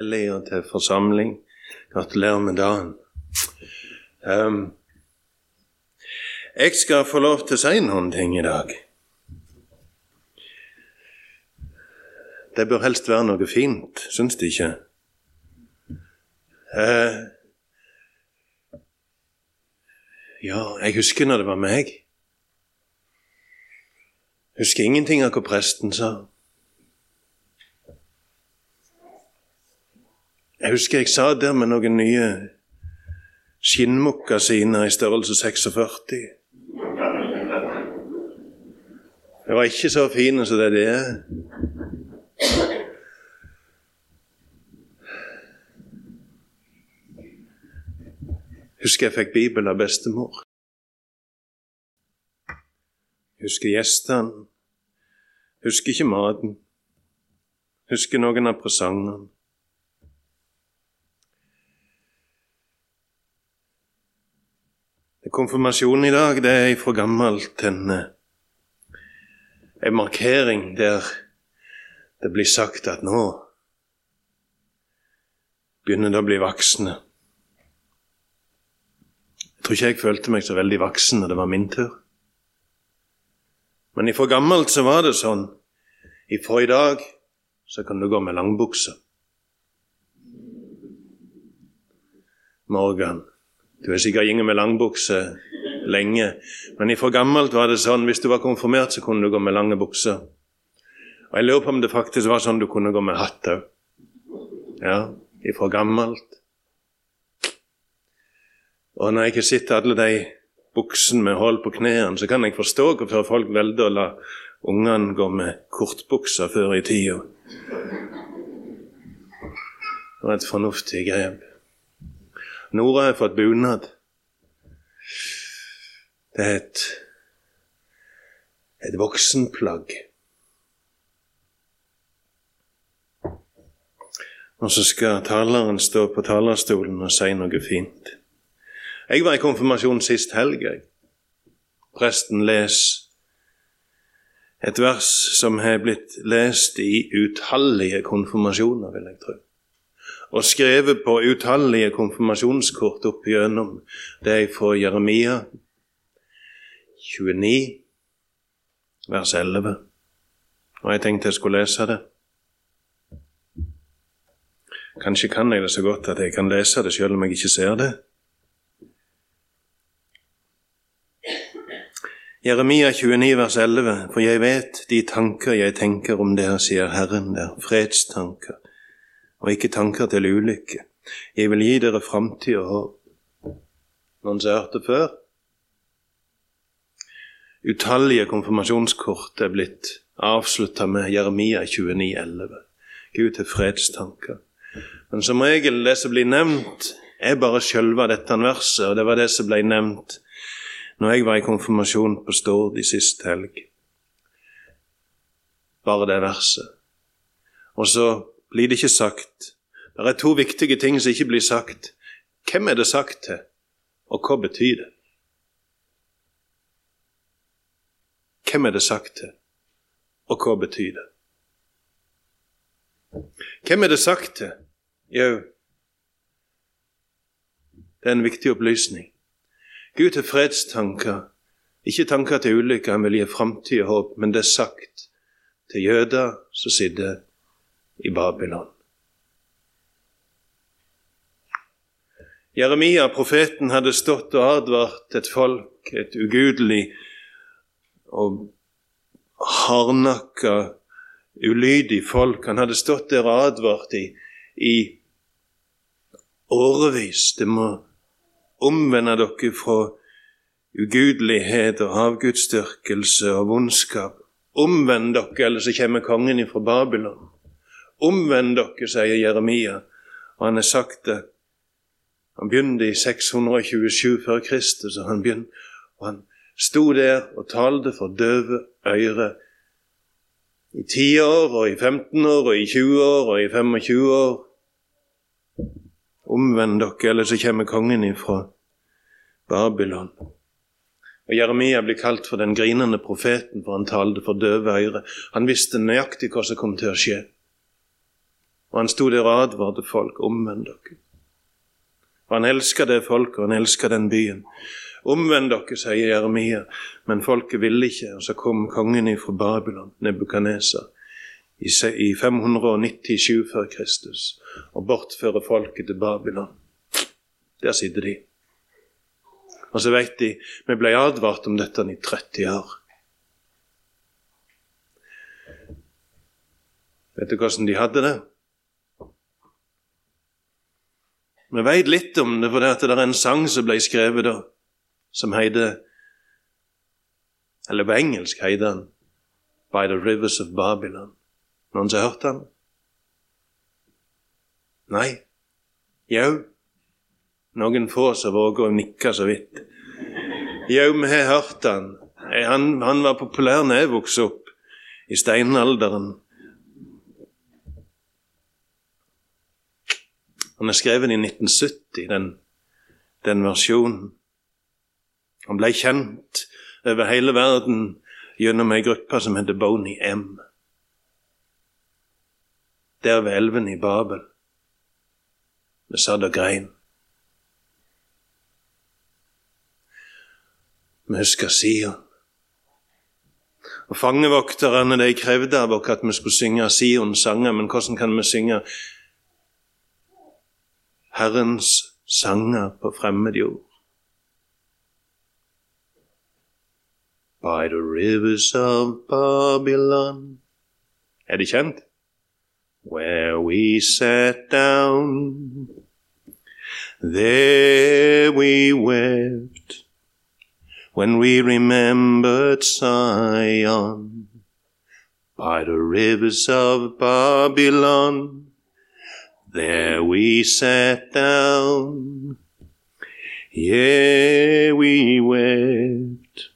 og til forsamling. Gratulerer med dagen. Um, jeg skal få lov til å si noen ting i dag. Det bør helst være noe fint, syns de ikke? Uh, ja, jeg husker når det var meg. Husker ingenting av hva presten sa. Jeg husker jeg sa der med noen nye skinnmokkasiner i størrelse 46. Det var ikke så fine som det er. Husker jeg fikk Bibel av bestemor. Husker gjestene. Husker ikke maten. Husker noen av presangene. Konfirmasjonen i dag det er fra gammelt en, eh, en markering der det blir sagt at nå begynner det å bli voksne. Jeg tror ikke jeg følte meg så veldig voksen da det var min tur. Men ifra gammelt så var det sånn. Ifra i dag så kan du gå med langbukse. Morgan. Du har sikkert gått med langbukse lenge, men ifra gammelt var det sånn hvis du var konfirmert, så kunne du gå med lange bukser. Og Jeg lurer på om det faktisk var sånn du kunne gå med hatt òg. Ja, ifra gammelt. Og når jeg ikke sitter alle de buksene med hull på knærne, så kan jeg forstå hvorfor folk velger å la ungene gå med kortbukser før i tida. Det var et fornuftig grep. Nora har fått bunad. Det er et, et voksenplagg. Og så skal taleren stå på talerstolen og si noe fint. Jeg var i konfirmasjon sist helg. Presten leser et vers som har blitt lest i utallige konfirmasjoner, vil jeg tro og skrevet på utallige konfirmasjonskort opp igjennom. Det er fra Jeremia 29, vers 11. Og jeg tenkte jeg skulle lese det. Kanskje kan jeg det så godt at jeg kan lese det selv om jeg ikke ser det. Jeremia 29, vers 11. For jeg vet de tanker jeg tenker om dere, sier Herren der, fredstanker og ikke tanker til ulykke. Jeg vil gi dere framtid og håp. Noen som hørte før? Utallige konfirmasjonskort er blitt avslutta med Jeremia 29,11. Gud til fredstanker. Men som regel, det som blir nevnt, er bare sjølve dette verset, og det var det som ble nevnt når jeg var i konfirmasjon på Stord i sist helg. Bare det verset. Og så blir det ikke sagt. Det er to viktige ting som ikke blir sagt. Hvem er det sagt til, og hva betyr det? Hvem er det sagt til, og hva betyr det? Hvem er det sagt til? Jau, det er en viktig opplysning. Gud har fredstanker, ikke tanker til ulykker. han vil gi framtid og håp, men det er sagt til jøder som sitter i Babylon. Jeremia, profeten, hadde stått og advart et folk, et ugudelig og hardnakka, ulydig folk. Han hadde stått der og advart i, i årevis. Det må omvende dere fra ugudelighet og avgudsdyrkelse og vondskap. Omvend dere, eller så kommer kongen ifra Babylon. Omvend dere, sier Jeremia, og han har sagt det. Han begynte i 627 før Kristus, og han, begynte, og han sto der og talte for døve øyre i 10 år, og i 15 år, og i 20 år, og i 25 år. Omvend dere, eller så kommer kongen ifra Babylon. Og Jeremia blir kalt for den grinende profeten, for han talte for døve øyre. Han visste nøyaktig hva som kom til å skje. Og han sto der og advarte folk omvend dere. Og han elska det folket, og han elska den byen. Omvend dere, sier Jeremia, men folket ville ikke. Og så kom kongen fra Babylon, Nebukadneser, i 597 før Kristus, og bortfører folket til Babylon. Der sitter de. Og så vet de vi ble advart om dette i 30 år. Vet du hvordan de hadde det? Vi veit litt om det, for det er en sang som ble skrevet da, som heter Eller på engelsk heter den By the Rivers of Babylon. Noen som har hørt den? Nei? Jau? Noen få som våger å nikke så vidt. Jau, vi har hørt den. Han, han var populær da jeg vokste opp, i steinalderen. Han er skrevet i 1970, den, den versjonen. Han ble kjent over hele verden gjennom ei gruppe som heter Boney M. Der ved elven i Babel. Vi satt og grein. Vi husker Sion. Og Fangevokterne de krevde av oss at vi skulle synge Sions sanger, men hvordan kan vi synge Herrens sanger på fremmed jord. By the rivers of Babylon Er det kjent? Where we sat down, there we wept when we remembered Zion. By the rivers of Babylon, There we sat down, yeah, we wept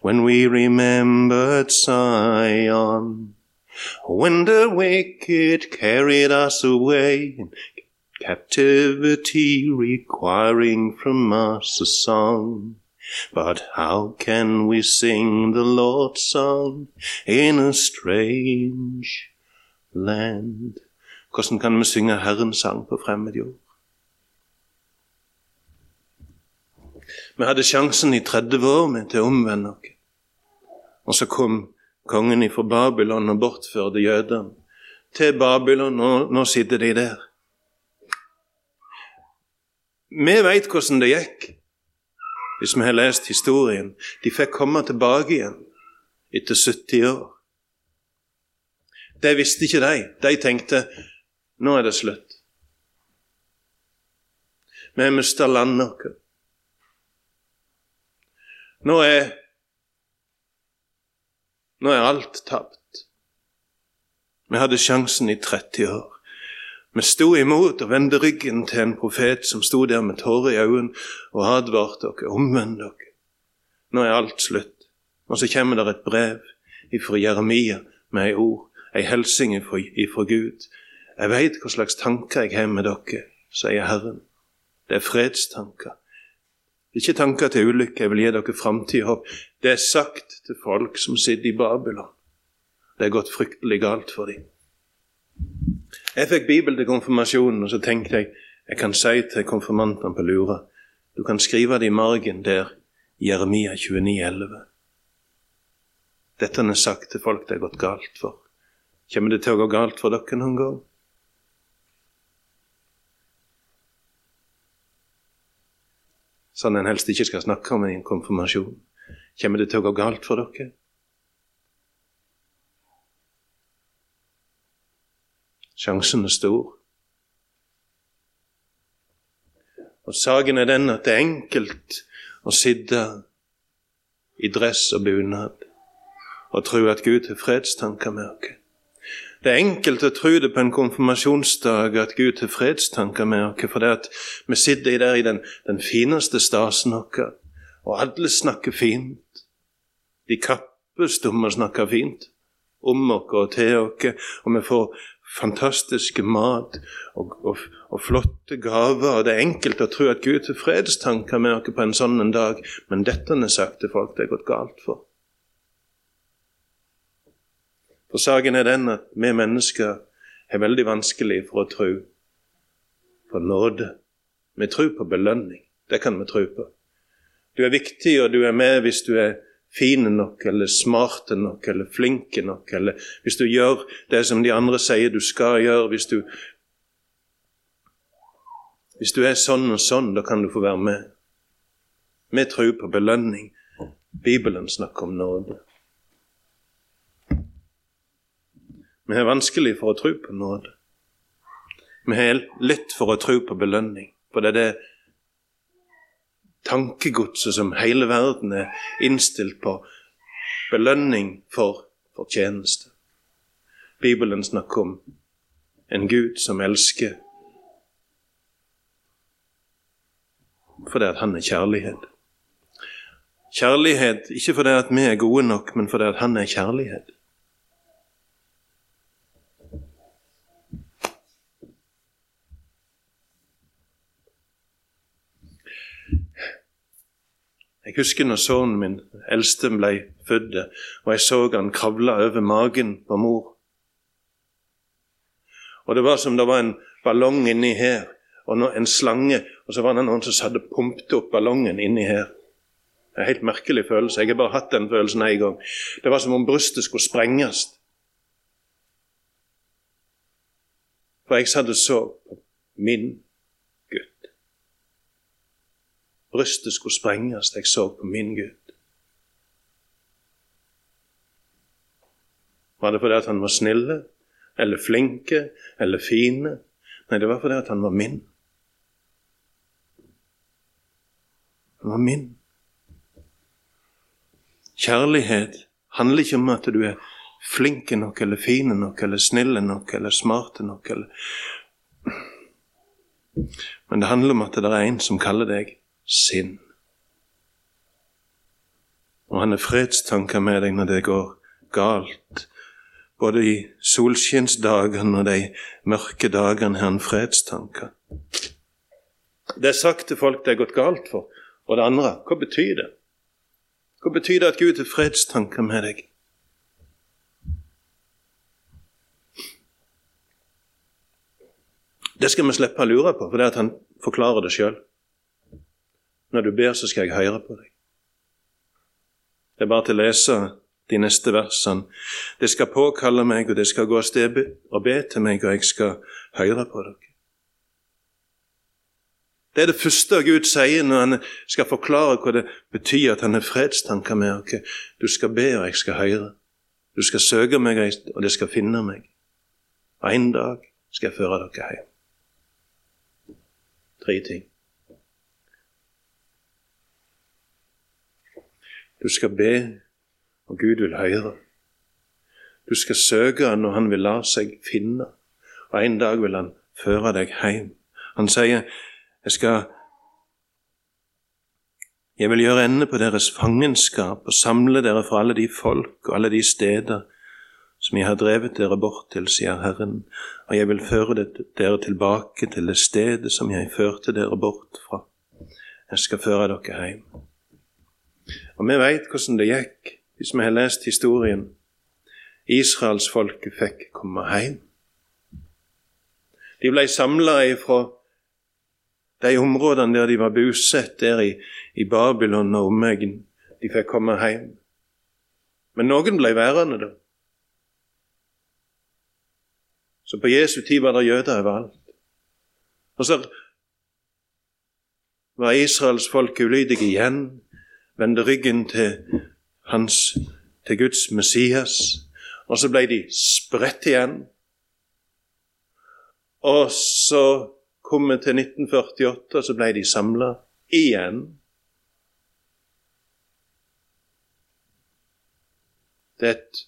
when we remembered Zion, when the wicked carried us away in captivity, requiring from us a song. But how can we sing the Lord's song in a strange land? Hvordan kan vi synge Herrens sang på fremmed jord? Vi hadde sjansen i 30 år med til å omvende oss. Og så kom kongen fra Babylon og bortførte jødene til Babylon, og nå sitter de der. Vi veit hvordan det gikk, hvis vi har lest historien. De fikk komme tilbake igjen etter 70 år. Det visste ikke de. De tenkte nå er det slutt. Vi har mista landet vårt. Nå er Nå er alt tapt. Vi hadde sjansen i 30 år. Vi sto imot og vendte ryggen til en profet som sto der med tårer i øynene og advarte dere, omvend dere. Nå er alt slutt. Og så kommer det et brev ifra Jeremia med ei ord, ei hilsen ifra Gud. Jeg veit hva slags tanker jeg har med dere, sier Herren. Det er fredstanker. Ikke tanker til ulykke, jeg vil gi dere framtid og håp. Det er sagt til folk som sitter i Babylon. Det er gått fryktelig galt for dem. Jeg fikk Bibel til konfirmasjonen, og så tenkte jeg jeg kan si til konfirmantene på Lura Du kan skrive det i margen der, Jeremia 29, 11. Dette er sagt til folk det er gått galt for. Kommer det til å gå galt for dere noen gang? Sånn en helst ikke skal snakke om i en konfirmasjon. Kommer det til å gå galt for dere? Sjansen er stor. Og Saken er den at det er enkelt å sitte i dress og bunad og tro at Gud har fredstanker med oss. Det er enkelt å tro det på en konfirmasjonsdag at Gud har fredstanker med oss, for det at vi sitter der i den, den fineste stasen vår, og alle snakker fint. De kappes om å snakke fint om oss og til oss, og vi får fantastiske mat og, og, og, flotte gaver. og Det er enkelt å tro at Gud har fredstanker med oss på en sånn en dag, men dette har sagt til folk det er gått galt for. For saken er den at vi mennesker har veldig vanskelig for å tro på nåde. Vi tror på belønning. Det kan vi tro på. Du er viktig, og du er med hvis du er fin nok, eller smarte nok, eller flinke nok, eller hvis du gjør det som de andre sier du skal gjøre, hvis du Hvis du er sånn og sånn, da kan du få være med. Vi tror på belønning. Bibelen snakker om nåde. Vi har vanskelig for å tro på nåde. Vi har lett for å tro på belønning, for det er det tankegodset som hele verden er innstilt på. Belønning for fortjeneste. Bibelen snakker om en Gud som elsker fordi at han er kjærlighet. Kjærlighet ikke fordi at vi er gode nok, men fordi at han er kjærlighet. Jeg husker når sønnen min, eldste, ble født, og jeg så han kravle over magen på mor. Og det var som det var en ballong inni her, og en slange, og så var det noen som hadde pumpet opp ballongen inni her. Det er en helt merkelig følelse. Jeg har bare hatt den følelsen én gang. Det var som om brystet skulle sprenges. For jeg satt og så på min Brystet skulle sprenges da jeg så på min Gud. Var det fordi at han var snille, eller flinke, eller fine? Nei, det var fordi at han var min. Han var min. Kjærlighet handler ikke om at du er flink nok, eller fine nok, eller snille nok, eller smarte nok, eller Men det handler om at det er en som kaller deg sinn. Og han er fredstanker med deg når det går galt. Både i solskinnsdagene og de mørke dagene har han fredstanker. Det er sagt til folk det er gått galt for. Og det andre, hva betyr det? Hva betyr det at Gud har fredstanker med deg? Det skal vi slippe å lure på, for det at han forklarer det sjøl. Når du ber, så skal jeg høre på deg. Det er bare til å lese de neste versene. Det skal påkalle meg, og det skal gå av sted og be til meg, og jeg skal høre på dere. Det er det første Gud sier når han skal forklare hva det betyr at han har fredstanker med oss. Du skal be, og jeg skal høre. Du skal søke meg, og det skal finne meg. En dag skal jeg føre dere hjem. Tre ting. Du skal be, og Gud vil høre. Du skal søke Han, og Han vil la seg finne. Og en dag vil Han føre deg hjem. Han sier, 'Jeg skal jeg vil gjøre ende på deres fangenskap og samle dere fra alle de folk og alle de steder som jeg har drevet dere bort til, sier Herren, og jeg vil føre dere tilbake til det stedet som jeg førte dere bort fra. Jeg skal føre dere hjem. Og vi veit hvordan det gikk hvis vi har lest historien. Israelsfolket fikk komme hjem. De ble samla ifra de områdene der de var bosatt, der i, i Babylon og omegn. De fikk komme hjem. Men noen ble værende, da. Så på Jesu tid var det jøder overalt. Og så var Israels folk ulydige igjen vendte ryggen til hans, til Guds Messias, og så ble de spredt igjen. Og så kom vi til 1948, og så ble de samla igjen. Det er et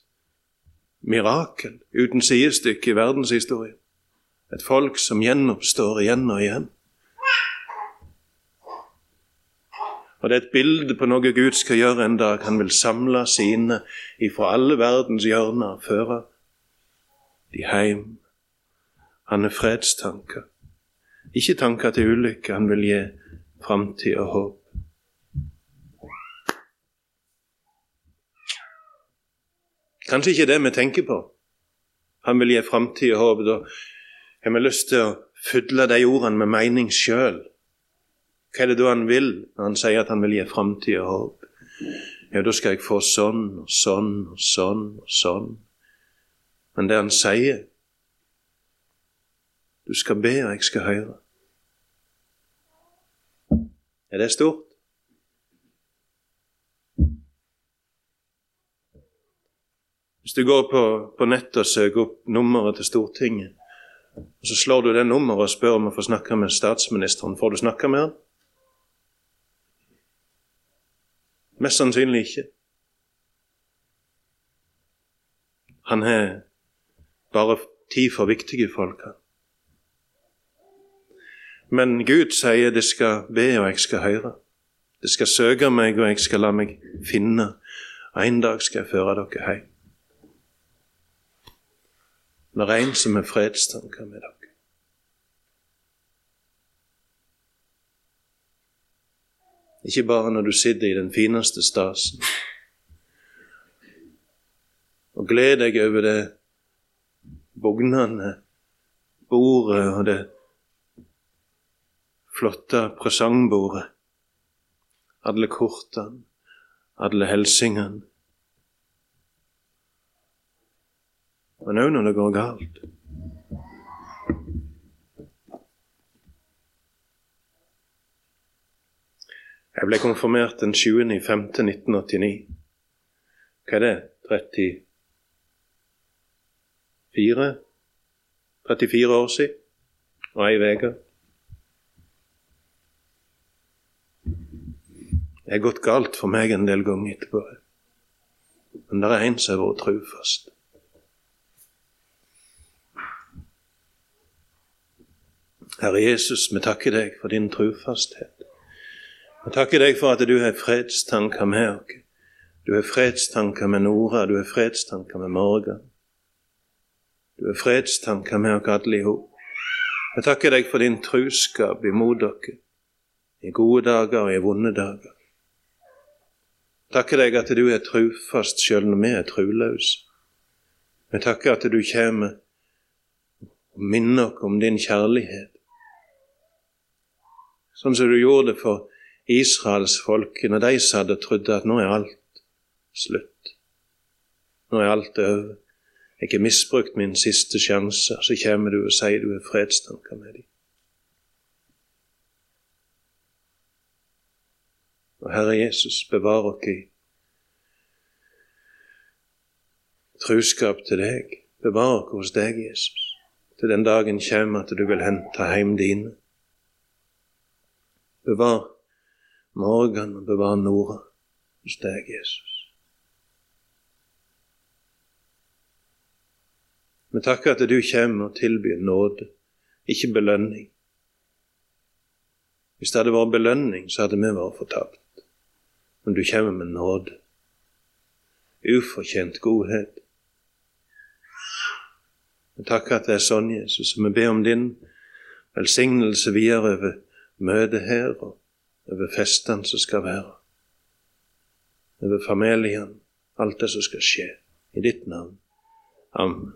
mirakel uten sidestykke i verdenshistorien. Et folk som gjenoppstår igjen og igjen. Og det er et bilde på noe Gud skal gjøre en dag. Han vil samle sine ifra alle verdens hjørner føre de heim. Han er fredstanker. Ikke tanker til ulykke. Han vil gi framtid og håp. Kanskje ikke det vi tenker på. Han vil gi framtid og håp. Da har vi lyst til å fylle de ordene med mening sjøl. Hva er det da han vil når han sier at han vil gi framtida håp? Ja, da skal jeg få sånn og sånn og sånn og sånn. Men det han sier Du skal be, og jeg skal høre. Er det stort? Hvis du går på, på nettet og søker opp nummeret til Stortinget, og så slår du det nummeret og spør om å få snakke med statsministeren, får du snakke med han? Mest sannsynlig ikke. Han har bare tid for viktige folk. Men Gud sier det skal be, og jeg skal høre. Det skal søke meg, og jeg skal la meg finne. En dag skal jeg føre dere hjem når en som er fredstanker med dere. Ikke bare når du sitter i den fineste stasen og gled deg over det bugnende bordet og det flotte presangbordet, alle kortene, alle helsingene. men òg når det går galt. Jeg ble konfirmert den 20.5.1989. Hva er det? 34? 34 år siden og ei uke. Det er gått galt for meg en del ganger etterpå. Men det er en som har vært trufast. Herre Jesus, vi takker deg for din trufasthet. Vi takker deg for at du har fredstanker med oss. Du har fredstanker med Nora, du har fredstanker med Morgan. Du har fredstanker med oss alle i hop. Jeg takker deg for din truskap imot dere, i gode dager og i vonde dager. Jeg Takker deg at du er trufast sjøl når vi er truløse. Vi takker at du kommer og minner oss om din kjærlighet sånn som du gjorde det for Israels folk når de satt og trodde at nå er alt slutt. Nå er alt over. Jeg har misbrukt min siste sjanse. Så kommer du og sier du er fredstanker med dem. Og Herre Jesus, bevar oss i truskap til deg. Bevar oss hos deg, Jesus, til den dagen kommer at du vil hente hjem dine. Bevar Morgan og bevare Nora hos deg, Jesus. Vi takker at du kommer og tilbyr nåde, ikke belønning. Hvis det hadde vært belønning, så hadde vi vært fortapt. Men du kommer med nåde. Ufortjent godhet. Vi takker at det er sånn, Jesus, og vi ber om din velsignelse videre over møtet her og over festen som skal være, over familien, alt det som skal skje. I ditt navn. Amen.